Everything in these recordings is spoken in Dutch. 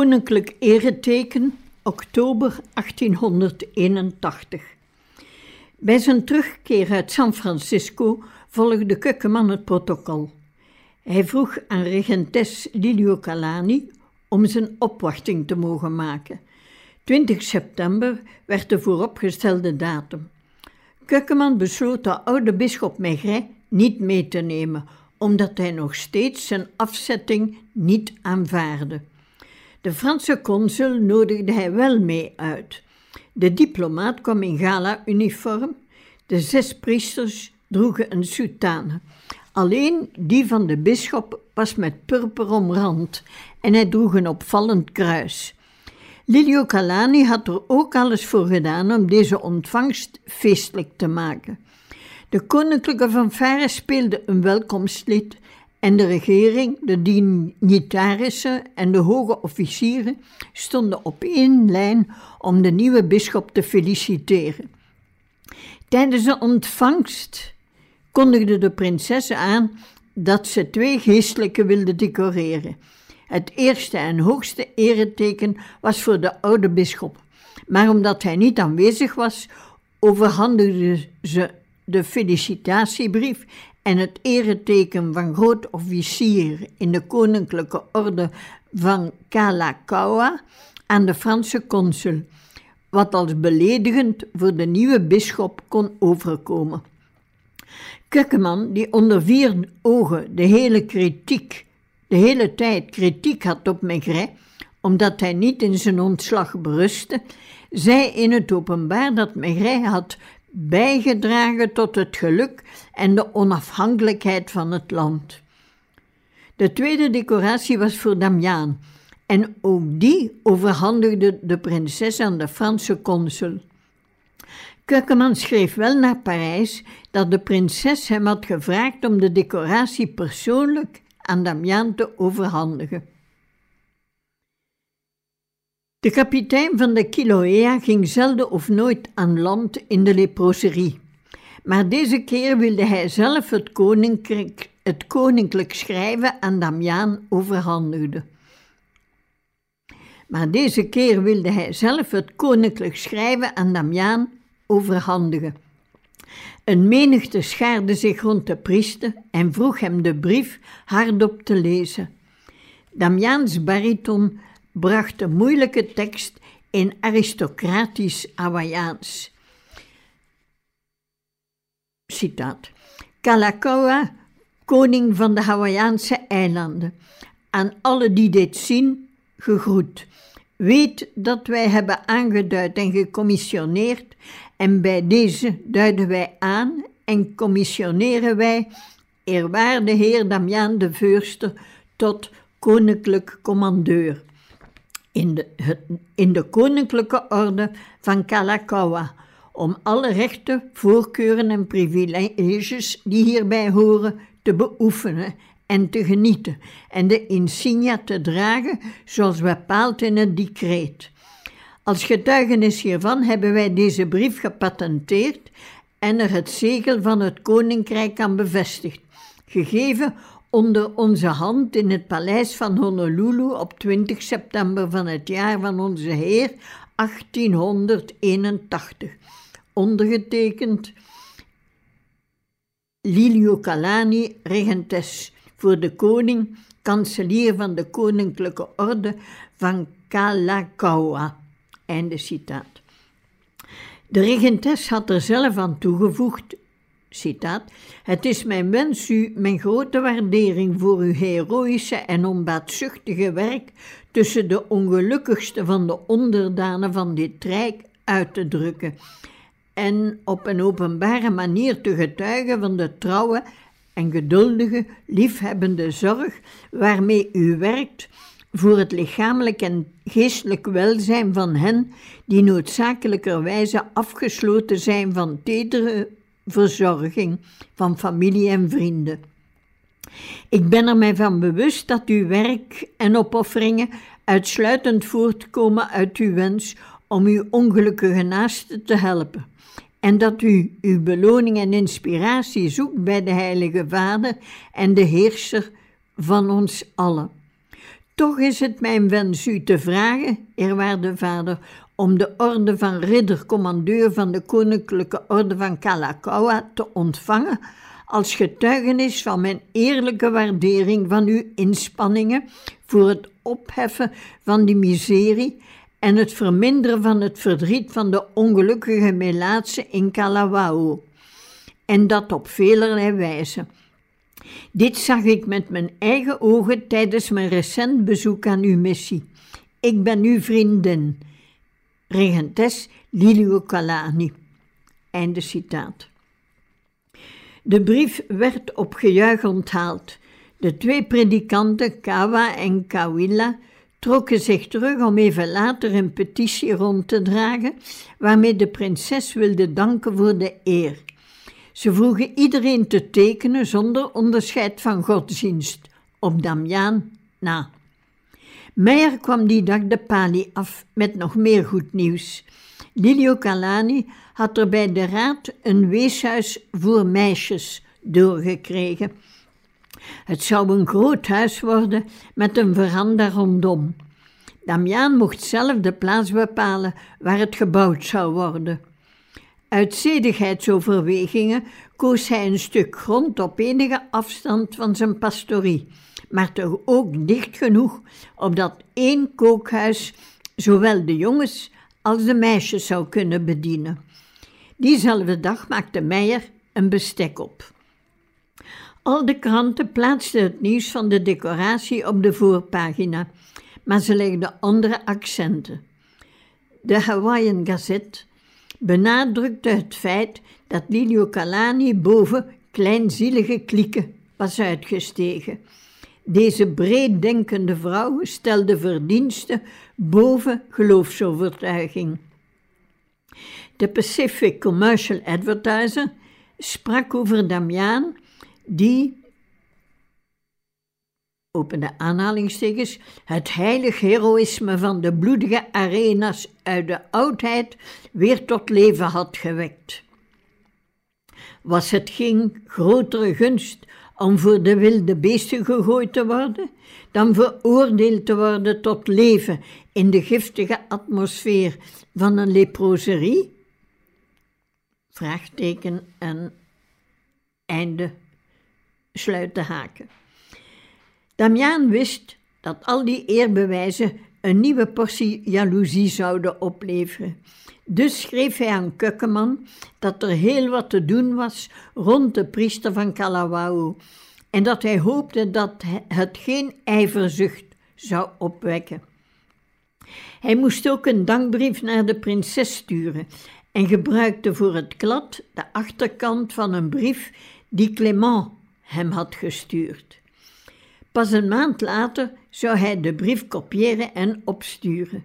Koninklijk Ereteken, oktober 1881. Bij zijn terugkeer uit San Francisco volgde Kukkeman het protocol. Hij vroeg aan regentes Lilio Calani om zijn opwachting te mogen maken. 20 september werd de vooropgestelde datum. Kukkeman besloot de oude bisschop Maigret niet mee te nemen, omdat hij nog steeds zijn afzetting niet aanvaarde. De Franse consul nodigde hij wel mee uit. De diplomaat kwam in gala-uniform. De zes priesters droegen een soutane. Alleen die van de bisschop was met purper omrand en hij droeg een opvallend kruis. Lilio Calani had er ook alles voor gedaan om deze ontvangst feestelijk te maken. De koninklijke fanfare speelde een welkomstlied en de regering, de dignitarissen en de hoge officieren stonden op één lijn om de nieuwe bisschop te feliciteren. Tijdens de ontvangst kondigde de prinses aan dat ze twee geestelijken wilde decoreren. Het eerste en hoogste ereteken was voor de oude bisschop, maar omdat hij niet aanwezig was, overhandigde ze de felicitatiebrief en het ereteken van groot officier in de koninklijke orde van Kalakaua aan de Franse consul, wat als beledigend voor de nieuwe bisschop kon overkomen. Kukkeman, die onder vier ogen de hele kritiek, de hele tijd kritiek had op Maigret, omdat hij niet in zijn ontslag berustte, zei in het openbaar dat Maigret had bijgedragen tot het geluk en de onafhankelijkheid van het land. De tweede decoratie was voor Damiaan en ook die overhandigde de prinses aan de Franse consul. Kukkeman schreef wel naar Parijs dat de prinses hem had gevraagd om de decoratie persoonlijk aan Damiaan te overhandigen. De kapitein van de Kiloea ging zelden of nooit aan land in de leproserie. Maar deze keer wilde hij zelf het koninklijk, het koninklijk schrijven aan Damiaan overhandigen. Maar deze keer wilde hij zelf het koninklijk schrijven aan Damiaan overhandigen. Een menigte schaarde zich rond de priester en vroeg hem de brief hardop te lezen. Damiaans bariton bracht de moeilijke tekst in aristocratisch Hawaiiaans. Citaat. Kalakaua, koning van de Hawaïaanse eilanden. Aan alle die dit zien, gegroet. Weet dat wij hebben aangeduid en gecommissioneerd, en bij deze duiden wij aan en commissioneren wij, eerwaarde heer Damiaan de Veurster, tot koninklijk commandeur in de, in de koninklijke orde van Kalakaua, om alle rechten, voorkeuren en privileges die hierbij horen te beoefenen en te genieten en de insignia te dragen zoals bepaald in het decreet. Als getuigenis hiervan hebben wij deze brief gepatenteerd en er het zegel van het koninkrijk aan bevestigd, gegeven onder onze hand in het paleis van Honolulu op 20 september van het jaar van onze Heer 1881. Ondergetekend Lilio Calani, regentes voor de koning, kanselier van de Koninklijke Orde van Kalakaua. Einde citaat. De regentes had er zelf aan toegevoegd citaat, het is mijn wens u mijn grote waardering voor uw heroïsche en onbaatzuchtige werk tussen de ongelukkigste van de onderdanen van dit rijk uit te drukken en op een openbare manier te getuigen van de trouwe en geduldige, liefhebbende zorg waarmee u werkt voor het lichamelijk en geestelijk welzijn van hen die noodzakelijkerwijze afgesloten zijn van tedere verzorging van familie en vrienden. Ik ben er mij van bewust dat uw werk en opofferingen uitsluitend voortkomen uit uw wens om uw ongelukkige naaste te helpen. En dat u uw beloning en inspiratie zoekt bij de Heilige Vader en de Heerser van ons allen. Toch is het mijn wens u te vragen, eerwaarde Vader, om de orde van riddercommandeur van de Koninklijke Orde van Kalakaua te ontvangen als getuigenis van mijn eerlijke waardering van uw inspanningen voor het opheffen van die miserie en het verminderen van het verdriet van de ongelukkige Melaatse in Kalawao. En dat op velerlei wijze. Dit zag ik met mijn eigen ogen tijdens mijn recent bezoek aan uw missie. Ik ben uw vriendin, regentes Lilio Kalani. Einde citaat. De brief werd op gejuich onthaald. De twee predikanten, Kawa en Kawila, trokken zich terug om even later een petitie rond te dragen, waarmee de prinses wilde danken voor de eer. Ze vroegen iedereen te tekenen zonder onderscheid van godsdienst, op Damiaan na. Meijer kwam die dag de pali af met nog meer goed nieuws. Lilio Calani had er bij de raad een weeshuis voor meisjes doorgekregen. Het zou een groot huis worden met een veranda rondom. Damiaan mocht zelf de plaats bepalen waar het gebouwd zou worden. Uit zedigheidsoverwegingen koos hij een stuk grond op enige afstand van zijn pastorie, maar toch ook dicht genoeg opdat één kookhuis zowel de jongens als de meisjes zou kunnen bedienen. Diezelfde dag maakte Meijer een bestek op. Al de kranten plaatsten het nieuws van de decoratie op de voorpagina, maar ze legden andere accenten. De Hawaiian Gazette benadrukte het feit dat Lilio Calani boven kleinzielige klieken was uitgestegen. Deze breeddenkende vrouw stelde verdiensten boven geloofsovertuiging. De Pacific Commercial Advertiser sprak over Damiaan, die, open de aanhalingstekens, het heilig heroïsme van de bloedige arenas uit de oudheid weer tot leven had gewekt. Was het geen grotere gunst om voor de wilde beesten gegooid te worden, dan veroordeeld te worden tot leven in de giftige atmosfeer van een leproserie? Vraagteken en einde sluit de haken. Damiaan wist dat al die eerbewijzen een nieuwe portie jaloezie zouden opleveren. Dus schreef hij aan Kukkeman dat er heel wat te doen was rond de priester van Kalawao en dat hij hoopte dat het geen ijverzucht zou opwekken. Hij moest ook een dankbrief naar de prinses sturen en gebruikte voor het klad de achterkant van een brief die Clement hem had gestuurd. Pas een maand later zou hij de brief kopiëren en opsturen.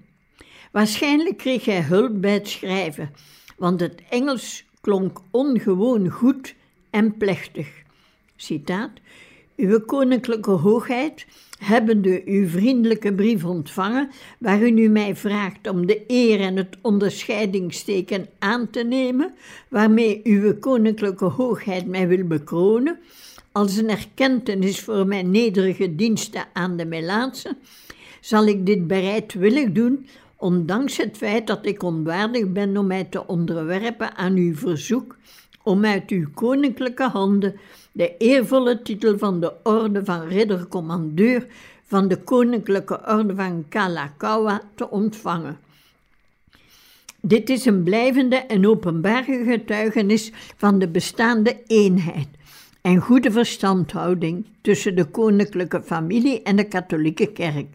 Waarschijnlijk kreeg hij hulp bij het schrijven, want het Engels klonk ongewoon goed en plechtig. Citaat: Uw koninklijke hoogheid, hebbende uw vriendelijke brief ontvangen, waarin u mij vraagt om de eer en het onderscheidingsteken aan te nemen, waarmee uw koninklijke hoogheid mij wil bekronen, als een erkentenis voor mijn nederige diensten aan de Melaatse, zal ik dit bereidwillig doen, ondanks het feit dat ik onwaardig ben om mij te onderwerpen aan uw verzoek om uit uw koninklijke handen de eervolle titel van de Orde van Riddercommandeur van de Koninklijke Orde van Kalakaua te ontvangen. Dit is een blijvende en openbare getuigenis van de bestaande eenheid en goede verstandhouding tussen de koninklijke familie en de katholieke kerk.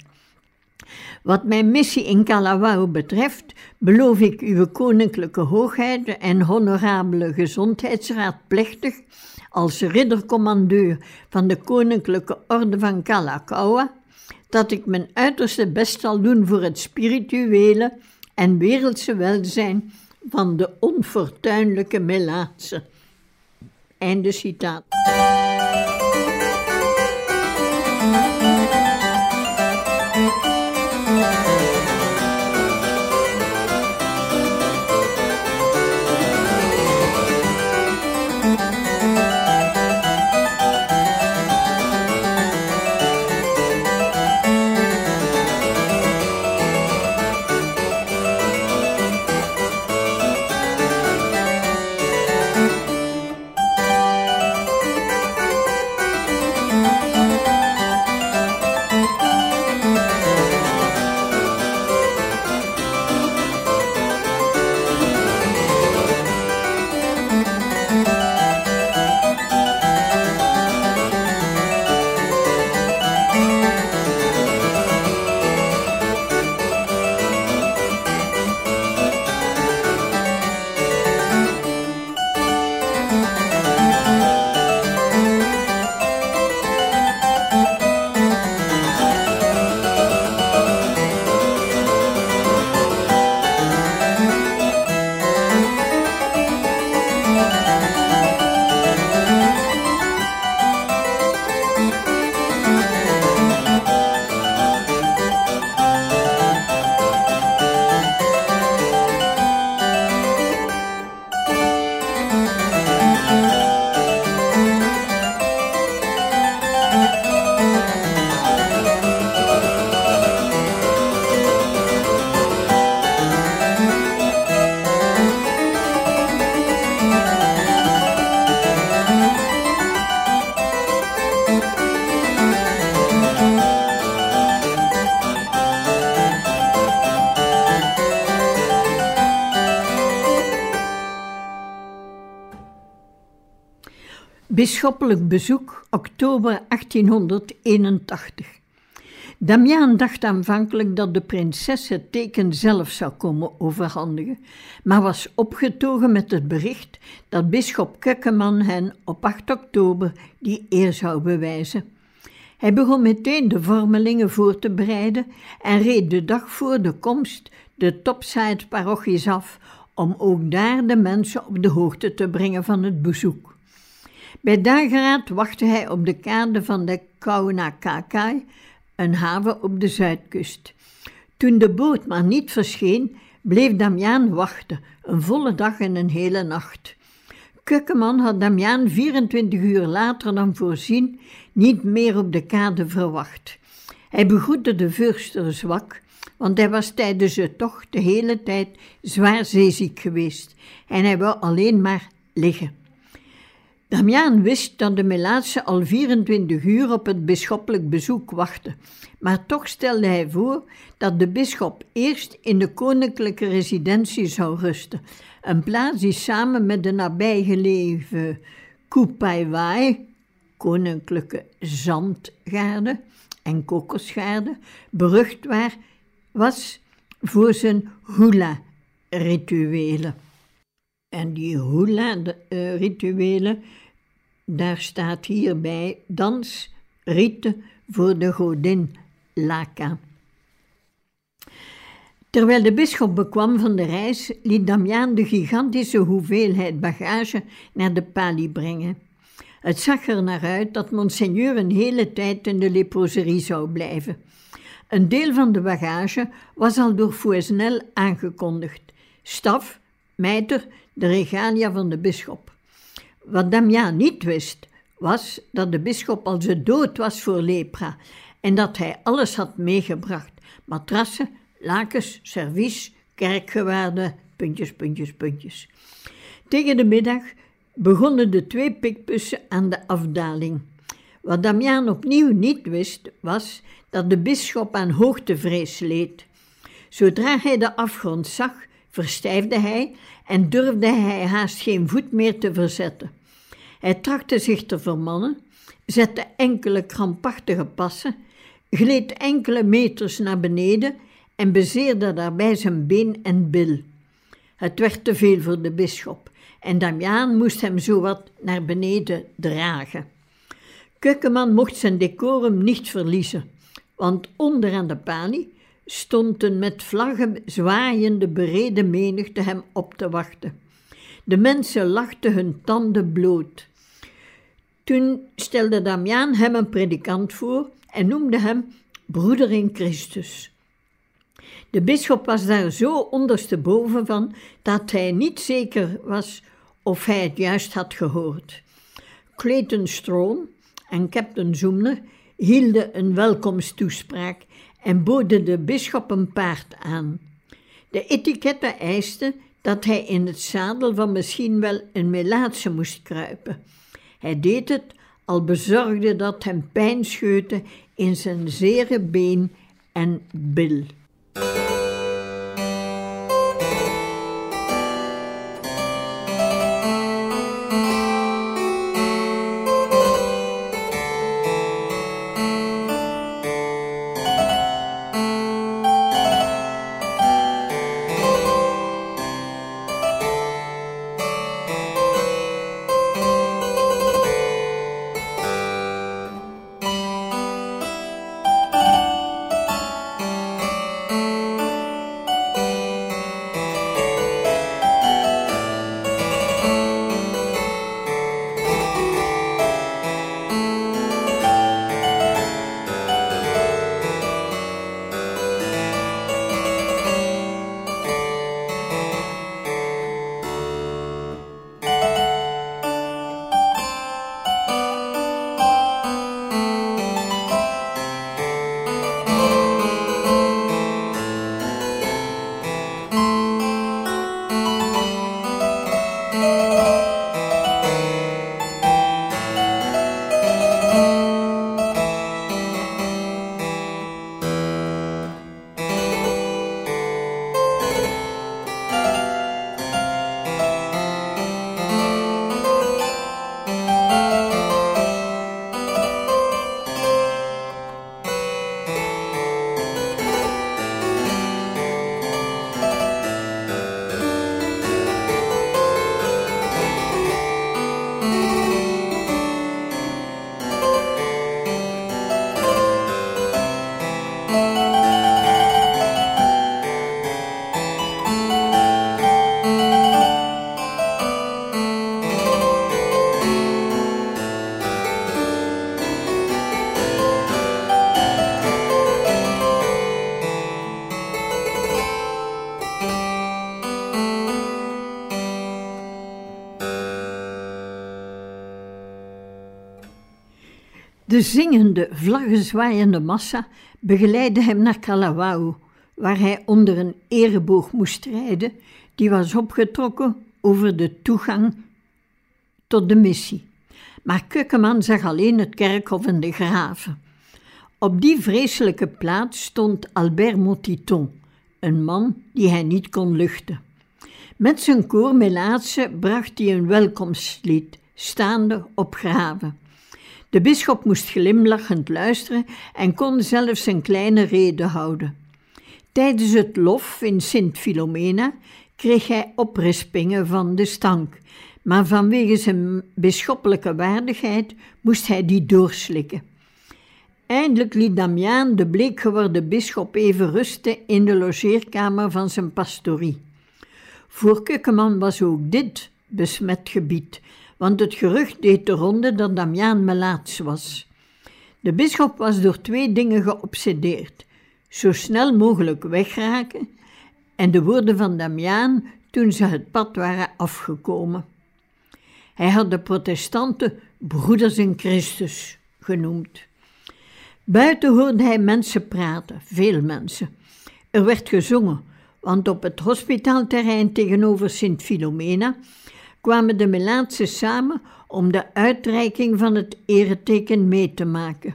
Wat mijn missie in Kalawao betreft, beloof ik uw koninklijke hoogheid en honorabele gezondheidsraad plechtig als riddercommandeur van de Koninklijke Orde van Kalakaua dat ik mijn uiterste best zal doen voor het spirituele en wereldse welzijn van de onfortuinlijke Melaatse. Einde citaat. Bisschoppelijk bezoek, oktober 1881. Damiaan dacht aanvankelijk dat de prinses het teken zelf zou komen overhandigen, maar was opgetogen met het bericht dat bisschop Kekkeman hen op 8 oktober die eer zou bewijzen. Hij begon meteen de vormelingen voor te bereiden en reed de dag voor de komst de topside parochies af om ook daar de mensen op de hoogte te brengen van het bezoek. Bij dageraad wachtte hij op de kade van de Kaunakakai, een haven op de zuidkust. Toen de boot maar niet verscheen, bleef Damiaan wachten, een volle dag en een hele nacht. Kukkeman had Damiaan 24 uur later dan voorzien niet meer op de kade verwacht. Hij begroette de vuurster zwak, want hij was tijdens de tocht de hele tijd zwaar zeeziek geweest en hij wou alleen maar liggen. Damiaan wist dat de Melaatse al 24 uur op het bisschoppelijk bezoek wachtte, maar toch stelde hij voor dat de bisschop eerst in de koninklijke residentie zou rusten, een plaats die samen met de nabijgelegen Kupaiwai, koninklijke zandgaarde en kokosgaarde, berucht waar, was voor zijn hula-rituelen. En die hula-rituelen daar staat hierbij dans, rieten voor de godin Laka. Terwijl de bisschop bekwam van de reis, liet Damiaan de gigantische hoeveelheid bagage naar de pali brengen. Het zag er naar uit dat monseigneur een hele tijd in de leproserie zou blijven. Een deel van de bagage was al door Fouesnel aangekondigd. Staf, mijter, de regalia van de bisschop. Wat Damian niet wist, was dat de bisschop al zo dood was voor lepra en dat hij alles had meegebracht: matrassen, lakens, servies, kerkgewaarden, puntjes, puntjes, puntjes. Tegen de middag begonnen de twee pikbussen aan de afdaling. Wat Damian opnieuw niet wist, was dat de bisschop aan hoogtevrees leed. Zodra hij de afgrond zag, verstijfde hij en durfde hij haast geen voet meer te verzetten. Hij trachtte zich te vermannen, zette enkele krampachtige passen, gleed enkele meters naar beneden en bezeerde daarbij zijn been en bil. Het werd te veel voor de bisschop en Damiaan moest hem zowat naar beneden dragen. Kukkeman mocht zijn decorum niet verliezen, want onder aan de panie stond een met vlaggen zwaaiende bereden menigte hem op te wachten. De mensen lachten hun tanden bloot. Toen stelde Damiaan hem een predikant voor en noemde hem broeder in Christus. De bisschop was daar zo ondersteboven van dat hij niet zeker was of hij het juist had gehoord. Clayton Stroom en Captain Zoemner hielden een welkomsttoespraak en boden de bisschop een paard aan. De etikette eiste dat hij in het zadel van misschien wel een melaatse moest kruipen. Hij deed het, al bezorgde dat hem pijn scheuten in zijn zere been en bil. De zingende, vlaggenzwaaiende massa begeleidde hem naar Kalawao, waar hij onder een ereboog moest rijden, die was opgetrokken over de toegang tot de missie. Maar Kukkeman zag alleen het kerkhof en de graven. Op die vreselijke plaats stond Albert Motiton, een man die hij niet kon luchten. Met zijn koor Melaatse bracht hij een welkomstlied, staande op graven. De bisschop moest glimlachend luisteren en kon zelfs een kleine rede houden. Tijdens het lof in Sint Filomena kreeg hij oprispingen van de stank, maar vanwege zijn bisschoppelijke waardigheid moest hij die doorslikken. Eindelijk liet Damiaan de bleek geworden bisschop even rusten in de logeerkamer van zijn pastorie. Voor Kukkeman was ook dit besmet gebied, want het gerucht deed de ronde dat Damiaan melaats was. De bisschop was door twee dingen geobsedeerd: zo snel mogelijk wegraken en de woorden van Damiaan toen ze het pad waren afgekomen. Hij had de protestanten broeders in Christus genoemd. Buiten hoorde hij mensen praten, veel mensen. Er werd gezongen, want op het hospitaalterrein tegenover Sint Filomena kwamen de Melaatse samen om de uitreiking van het ereteken mee te maken.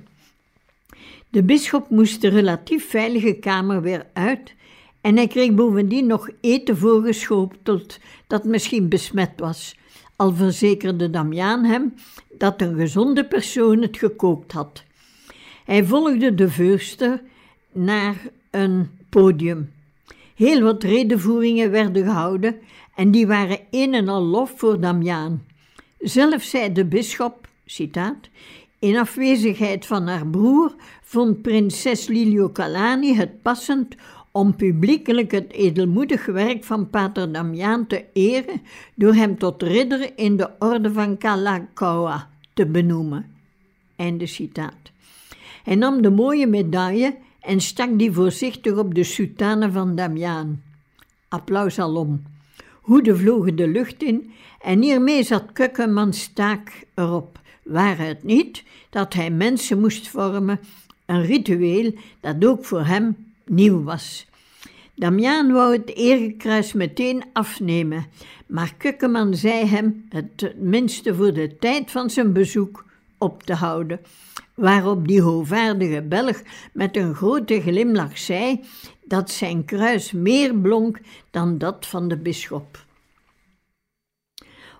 De bisschop moest de relatief veilige kamer weer uit en hij kreeg bovendien nog eten voorgeschoteld dat misschien besmet was, al verzekerde Damiaan hem dat een gezonde persoon het gekookt had. Hij volgde de veurster naar een podium. Heel wat redenvoeringen werden gehouden en die waren een en al lof voor Damiaan. Zelf zei de bisschop, citaat, in afwezigheid van haar broer vond prinses Lilio Calani het passend om publiekelijk het edelmoedig werk van pater Damiaan te eren door hem tot ridder in de orde van Kalakaua te benoemen. Einde citaat. Hij nam de mooie medaille en stak die voorzichtig op de soutane van Damiaan. Applaus alom. Hoeden vlogen de lucht in en hiermee zat Kukkermans taak erop. Waar het niet dat hij mensen moest vormen, een ritueel dat ook voor hem nieuw was. Damiaan wou het erekruis meteen afnemen, maar Kukkeman zei hem het minste voor de tijd van zijn bezoek op te houden, waarop die hoogvaardige Belg met een grote glimlach zei dat zijn kruis meer blonk dan dat van de bisschop.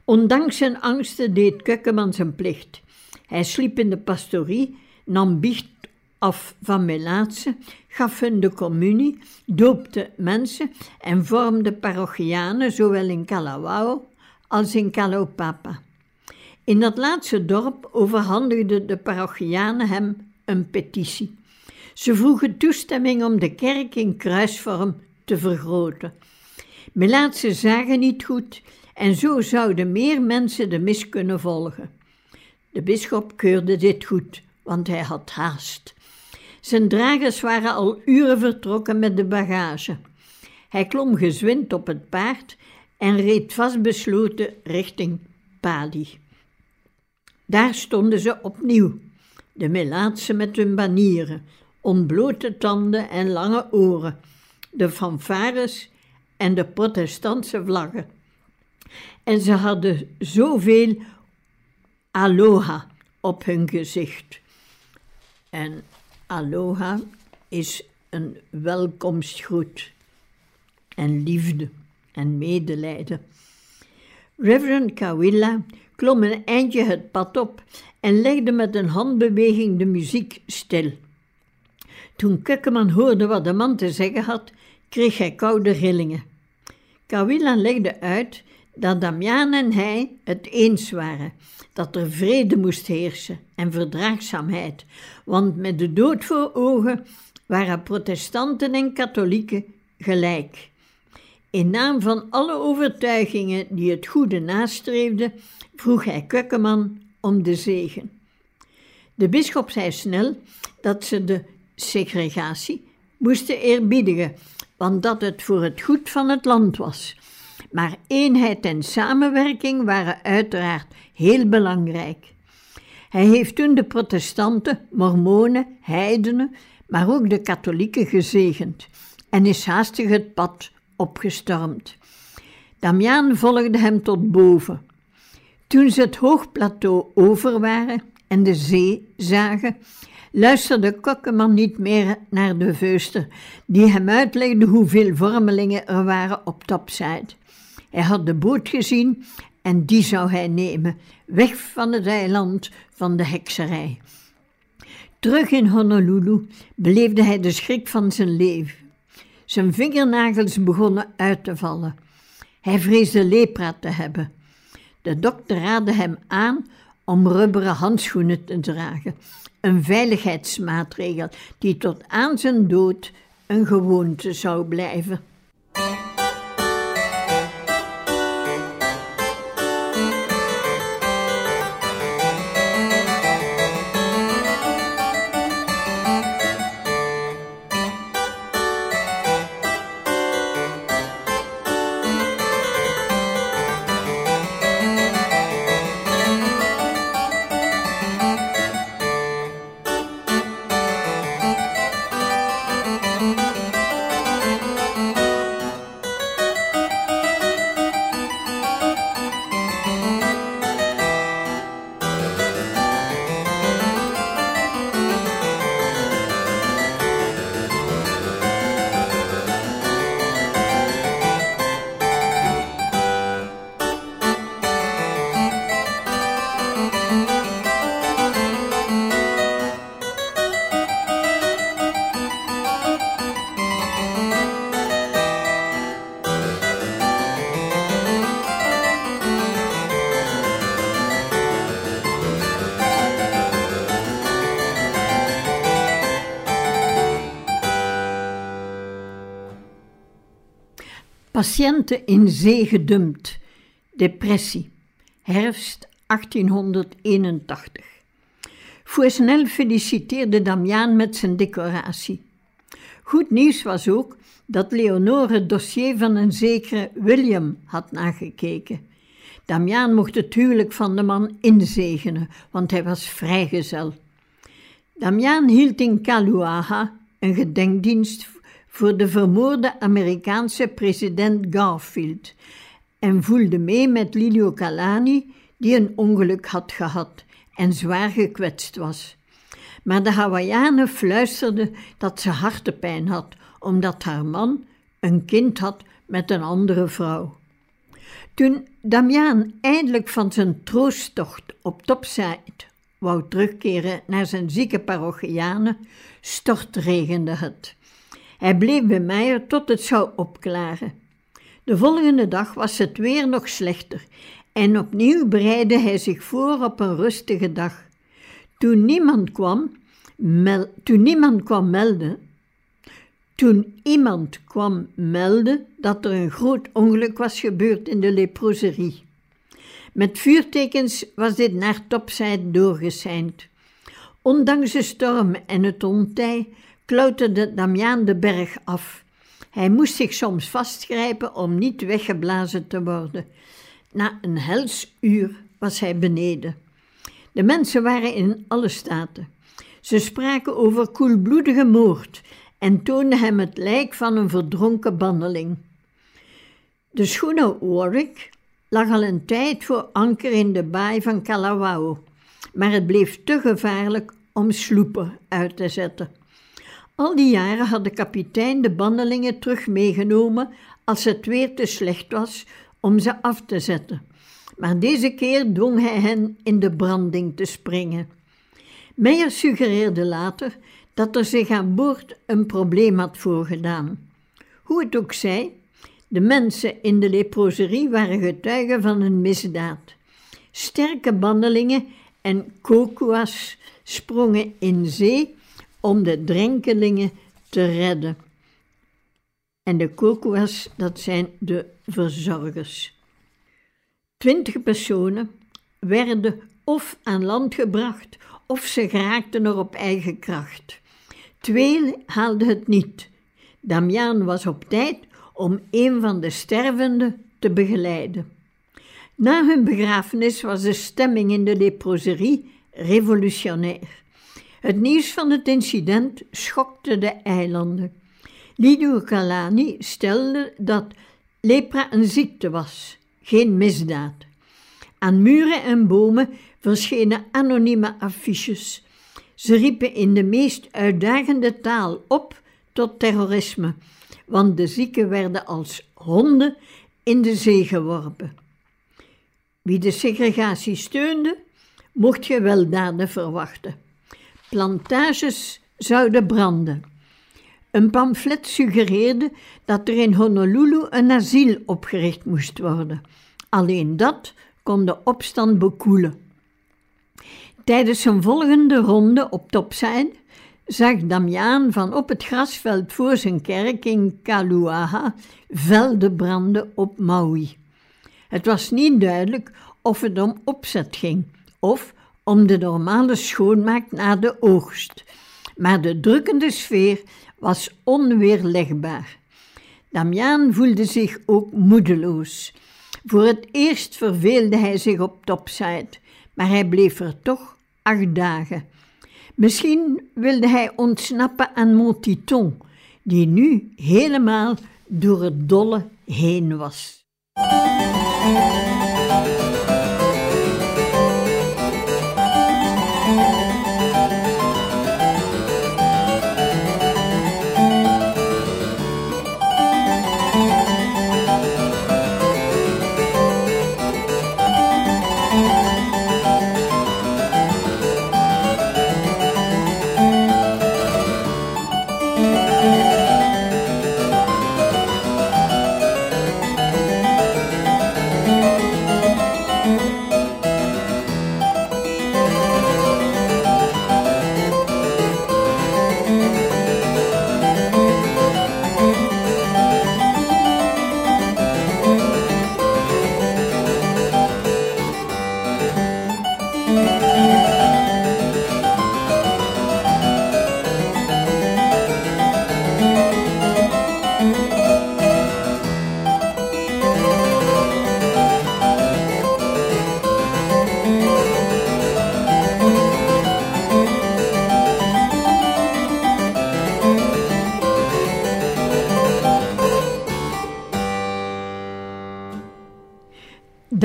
Ondanks zijn angsten deed Kukkeman zijn plicht. Hij sliep in de pastorie, nam biecht af van Melaatse, gaf hun de communie, doopte mensen en vormde parochianen zowel in Kalawao als in Kalopapa. In dat laatste dorp overhandigden de parochianen hem een petitie. Ze vroegen toestemming om de kerk in kruisvorm te vergroten. Melaatse zagen niet goed en zo zouden meer mensen de mis kunnen volgen. De bisschop keurde dit goed, want hij had haast. Zijn dragers waren al uren vertrokken met de bagage. Hij klom gezwind op het paard en reed vastbesloten richting Pali. Daar stonden ze opnieuw, de Melaatse met hun banieren, ontblote tanden en lange oren, de fanfares en de protestantse vlaggen. En ze hadden zoveel aloha op hun gezicht. En aloha is een welkomstgroet en liefde en medelijden. Reverend Kawilla klom een eindje het pad op en legde met een handbeweging de muziek stil. Toen Kukkeman hoorde wat de man te zeggen had, kreeg hij koude rillingen. Kawilla legde uit dat Damian en hij het eens waren dat er vrede moest heersen en verdraagzaamheid, want met de dood voor ogen waren protestanten en katholieken gelijk. In naam van alle overtuigingen die het goede nastreefden, vroeg hij Kukkeman om de zegen. De bisschop zei snel dat ze de segregatie moesten eerbiedigen, want dat het voor het goed van het land was. Maar eenheid en samenwerking waren uiteraard heel belangrijk. Hij heeft toen de protestanten, mormonen, heidenen, maar ook de katholieken gezegend en is haastig het pad opgestormd. Damiaan volgde hem tot boven. Toen ze het hoogplateau over waren en de zee zagen, luisterde Kokkeman niet meer naar de veuster, die hem uitlegde hoeveel vormelingen er waren op topside. Hij had de boot gezien en die zou hij nemen, weg van het eiland van de hekserij. Terug in Honolulu beleefde hij de schrik van zijn leven. Zijn vingernagels begonnen uit te vallen. Hij vreesde lepra te hebben. De dokter raadde hem aan om rubberen handschoenen te dragen, een veiligheidsmaatregel die tot aan zijn dood een gewoonte zou blijven. Patiënten in zee gedumpt. Depressie. Herfst 1881. Fouesnel feliciteerde Damiaan met zijn decoratie. Goed nieuws was ook dat Leonore het dossier van een zekere William had nagekeken. Damiaan mocht het huwelijk van de man inzegenen, want hij was vrijgezel. Damiaan hield in Kaluaha een gedenkdienst voor de vermoorde Amerikaanse president Garfield en voelde mee met Lilio Calani, die een ongeluk had gehad en zwaar gekwetst was. Maar de Hawaïanen fluisterde dat ze hartepijn had, omdat haar man een kind had met een andere vrouw. Toen Damiaan eindelijk van zijn troosttocht op Topside wou terugkeren naar zijn zieke parochianen, stortregende het. Hij bleef bij Meijer tot het zou opklaren. De volgende dag was het weer nog slechter en opnieuw bereidde hij zich voor op een rustige dag. Toen niemand kwam, toen niemand kwam melden, toen iemand kwam melden dat er een groot ongeluk was gebeurd in de leproserie. Met vuurtekens was dit naar topzijde doorgeseind. Ondanks de storm en het ontij klauterde Damiaan de berg af. Hij moest zich soms vastgrijpen om niet weggeblazen te worden. Na een hels uur was hij beneden. De mensen waren in alle staten. Ze spraken over koelbloedige moord en toonden hem het lijk van een verdronken banneling. De schooner Warwick lag al een tijd voor anker in de baai van Kalawao, maar het bleef te gevaarlijk om sloepen uit te zetten. Al die jaren had de kapitein de bandelingen terug meegenomen als het weer te slecht was om ze af te zetten. Maar deze keer dwong hij hen in de branding te springen. Meijer suggereerde later dat er zich aan boord een probleem had voorgedaan. Hoe het ook zij, de mensen in de leproserie waren getuigen van een misdaad. Sterke bandelingen en kokuas sprongen in zee om de drenkelingen te redden. En de kokuas, dat zijn de verzorgers. Twintig personen werden of aan land gebracht of ze geraakten er op eigen kracht. Twee haalden het niet. Damiaan was op tijd om een van de stervenden te begeleiden. Na hun begrafenis was de stemming in de leproserie revolutionair. Het nieuws van het incident schokte de eilanden. Lidio Calani stelde dat lepra een ziekte was, geen misdaad. Aan muren en bomen verschenen anonieme affiches. Ze riepen in de meest uitdagende taal op tot terrorisme, want de zieken werden als honden in de zee geworpen. Wie de segregatie steunde, mocht gewelddaden verwachten. Plantages zouden branden. Een pamflet suggereerde dat er in Honolulu een asiel opgericht moest worden. Alleen dat kon de opstand bekoelen. Tijdens zijn volgende ronde op Topside zag Damiaan van op het grasveld voor zijn kerk in Kaluaha velden branden op Maui. Het was niet duidelijk of het om opzet ging of om de normale schoonmaak na de oogst, maar de drukkende sfeer was onweerlegbaar. Damiaan voelde zich ook moedeloos. Voor het eerst verveelde hij zich op topside, maar hij bleef er toch acht dagen. Misschien wilde hij ontsnappen aan Montiton, die nu helemaal door het dolle heen was.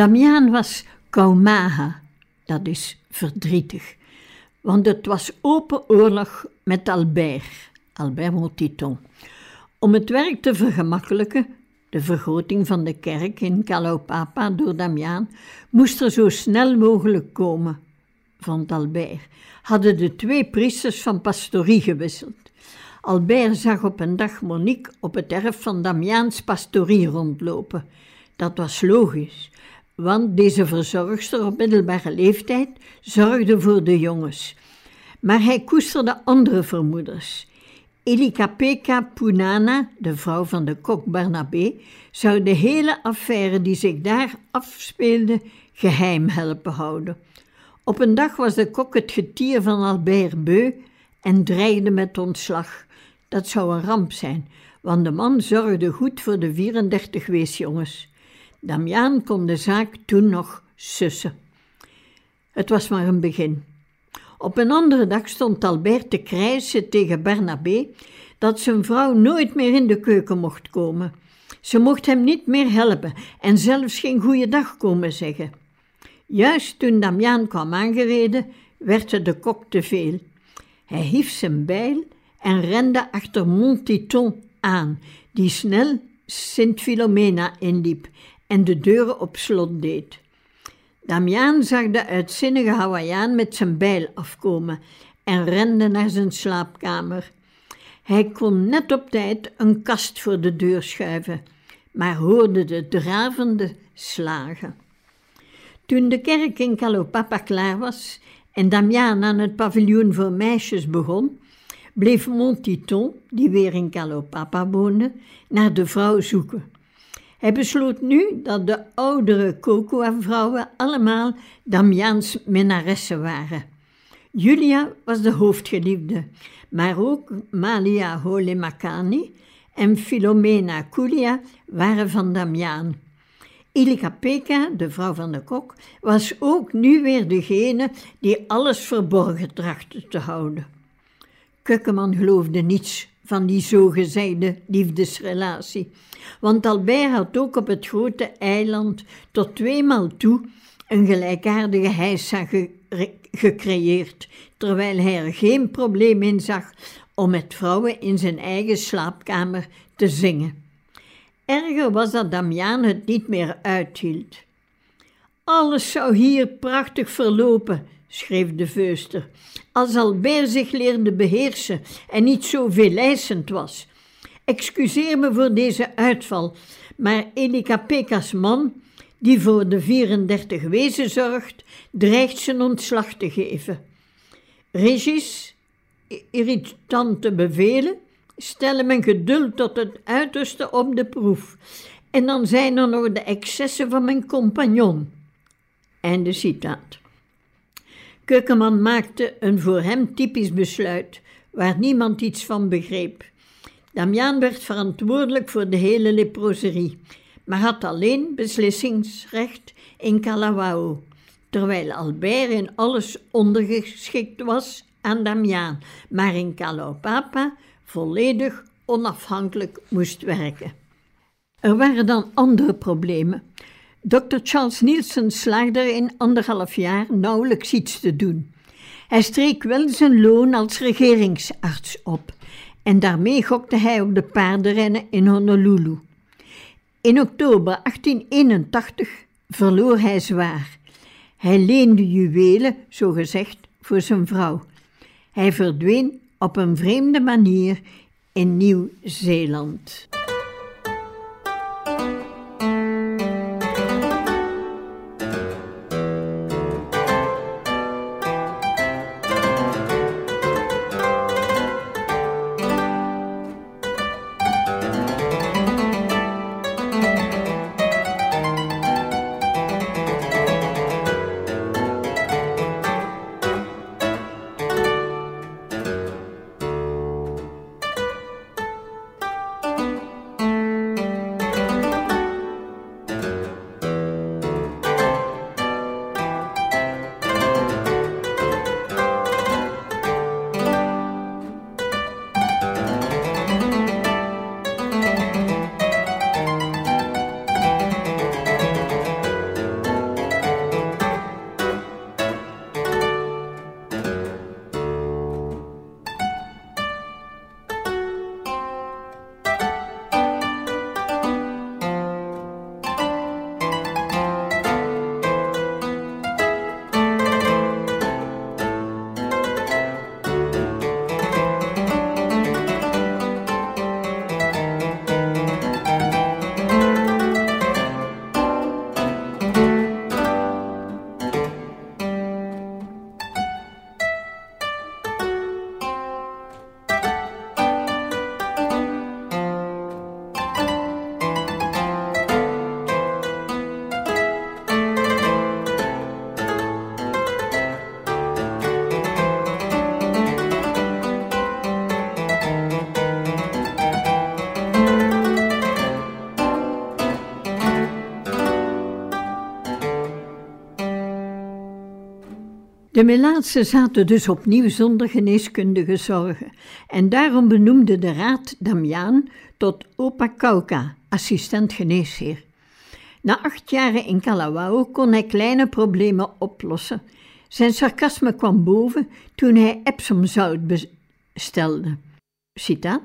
Damiaan was kaumaha, dat is verdrietig, want het was open oorlog met Albert, Albert Motiton. Om het werk te vergemakkelijken, de vergroting van de kerk in Kalaupapa door Damiaan, moest er zo snel mogelijk komen, vond Albert. Hadden de twee priesters van pastorie gewisseld. Albert zag op een dag Monique op het erf van Damiaans pastorie rondlopen. Dat was logisch, want deze verzorgster op middelbare leeftijd zorgde voor de jongens. Maar hij koesterde andere vermoedens. Elikapeka Punana, de vrouw van de kok Barnabé, zou de hele affaire die zich daar afspeelde geheim helpen houden. Op een dag was de kok het getier van Albert Beu en dreigde met ontslag. Dat zou een ramp zijn, want de man zorgde goed voor de 34 weesjongens. Damiaan kon de zaak toen nog sussen. Het was maar een begin. Op een andere dag stond Albert te krijsen tegen Bernabé dat zijn vrouw nooit meer in de keuken mocht komen. Ze mocht hem niet meer helpen en zelfs geen goeiedag komen zeggen. Juist toen Damiaan kwam aangereden, werd het de kok te veel. Hij hief zijn bijl en rende achter Montiton aan, die snel Sint Filomena inliep en de deuren op slot deed. Damiaan zag de uitzinnige Hawaiiaan met zijn bijl afkomen en rende naar zijn slaapkamer. Hij kon net op tijd een kast voor de deur schuiven, maar hoorde de dravende slagen. Toen de kerk in Kalopapa klaar was en Damiaan aan het paviljoen voor meisjes begon, bleef Montiton, die weer in Kalopapa woonde, naar de vrouw zoeken. Hij besloot nu dat de oudere Cocoa-vrouwen allemaal Damiaans minnaressen waren. Julia was de hoofdgeliefde, maar ook Malia Holemakani en Filomena Kulia waren van Damiaan. Ilika Peka, de vrouw van de kok, was ook nu weer degene die alles verborgen trachtte te houden. Kukkeman geloofde niets van die zogezegde liefdesrelatie. Want Albert had ook op het grote eiland tot tweemaal toe een gelijkaardige heisa gecreëerd, terwijl hij er geen probleem in zag om met vrouwen in zijn eigen slaapkamer te zingen. Erger was dat Damiaan het niet meer uithield. Alles zou hier prachtig verlopen, schreef de veuster, als Albert zich leerde beheersen en niet zo veeleisend was. Excuseer me voor deze uitval, maar Elika Peka's man, die voor de 34 wezen zorgt, dreigt zijn ontslag te geven. Regis, irritante bevelen, stellen mijn geduld tot het uiterste op de proef. En dan zijn er nog de excessen van mijn compagnon. Einde citaat. Keukenman maakte een voor hem typisch besluit, waar niemand iets van begreep. Damiaan werd verantwoordelijk voor de hele leproserie, maar had alleen beslissingsrecht in Kalawao, terwijl Albert in alles ondergeschikt was aan Damiaan, maar in Kalaupapa volledig onafhankelijk moest werken. Er waren dan andere problemen. Dr. Charles Nielsen slaagde in anderhalf jaar nauwelijks iets te doen. Hij streek wel zijn loon als regeringsarts op en daarmee gokte hij op de paardenrennen in Honolulu. In oktober 1881 verloor hij zwaar. Hij leende juwelen, zogezegd, voor zijn vrouw. Hij verdween op een vreemde manier in Nieuw-Zeeland. De Melaatsen zaten dus opnieuw zonder geneeskundige zorgen en daarom benoemde de raad Damiaan tot opa Kauka, assistent geneesheer. Na acht jaren in Kalawao kon hij kleine problemen oplossen. Zijn sarcasme kwam boven toen hij Epsomzout bestelde. Citaat.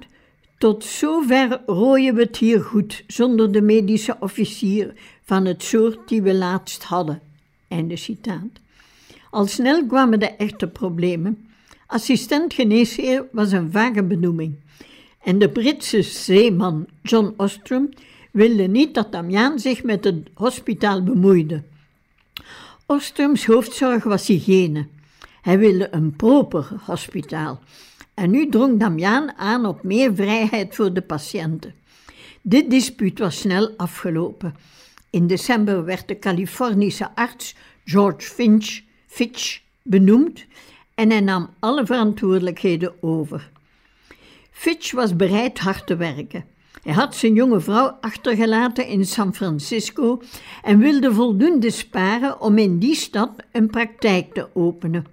Tot zover rooien we het hier goed, zonder de medische officier van het soort die we laatst hadden. Einde citaat. Al snel kwamen de echte problemen. Assistent geneesheer was een vage benoeming. En de Britse zeeman John Ostrom wilde niet dat Damiaan zich met het hospitaal bemoeide. Ostroms hoofdzorg was hygiëne. Hij wilde een proper hospitaal. En nu drong Damiaan aan op meer vrijheid voor de patiënten. Dit dispuut was snel afgelopen. In december werd de Californische arts George Finch, Fitch benoemd en hij nam alle verantwoordelijkheden over. Fitch was bereid hard te werken. Hij had zijn jonge vrouw achtergelaten in San Francisco en wilde voldoende sparen om in die stad een praktijk te openen.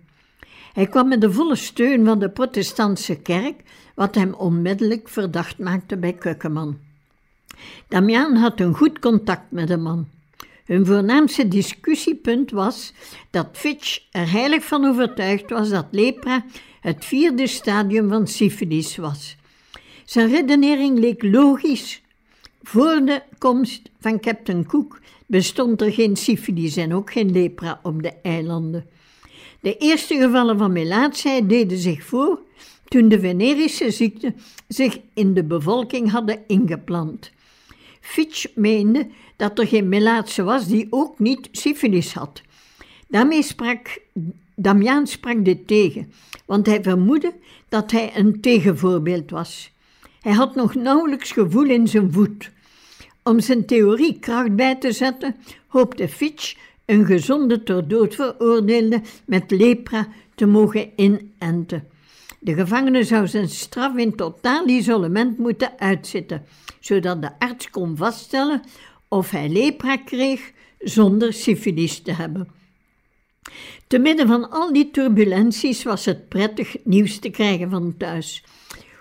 Hij kwam met de volle steun van de protestantse kerk, wat hem onmiddellijk verdacht maakte bij Kukkeman. Damian had een goed contact met de man. Hun voornaamste discussiepunt was dat Fitch er heilig van overtuigd was dat lepra het vierde stadium van syfilis was. Zijn redenering leek logisch. Voor de komst van Captain Cook bestond er geen syfilis en ook geen lepra op de eilanden. De eerste gevallen van melaatsheid deden zich voor toen de venerische ziekte zich in de bevolking hadden ingeplant. Fitch meende dat er geen melaatse was die ook niet syfilis had. Daarmee Damiaan sprak dit tegen, want hij vermoedde dat hij een tegenvoorbeeld was. Hij had nog nauwelijks gevoel in zijn voet. Om zijn theorie kracht bij te zetten, hoopte Fitch een gezonde ter dood veroordeelde met lepra te mogen inenten. De gevangene zou zijn straf in totaal isolement moeten uitzitten, zodat de arts kon vaststellen of hij lepra kreeg zonder syfilis te hebben. Te midden van al die turbulenties was het prettig nieuws te krijgen van thuis.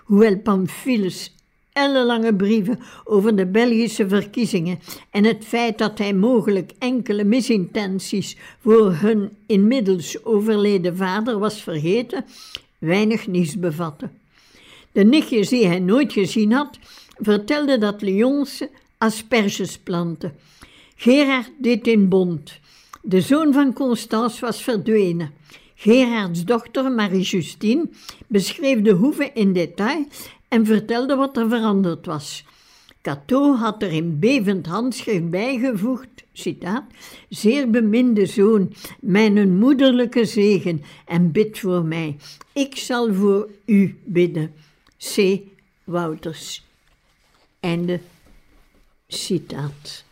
Hoewel Pamphilus ellenlange brieven over de Belgische verkiezingen en het feit dat hij mogelijk enkele misintenties voor hun inmiddels overleden vader was vergeten, weinig nieuws bevatte. De nichtjes die hij nooit gezien had, vertelden dat Lyonse asperges planten. Gerard deed in bond. De zoon van Constance was verdwenen. Gerards dochter Marie-Justine beschreef de hoeve in detail en vertelde wat er veranderd was. Cato had er in bevend handschrift bijgevoegd, citaat, zeer beminde zoon, mijn moederlijke zegen en bid voor mij. Ik zal voor u bidden. C. Wouters. Einde citaat.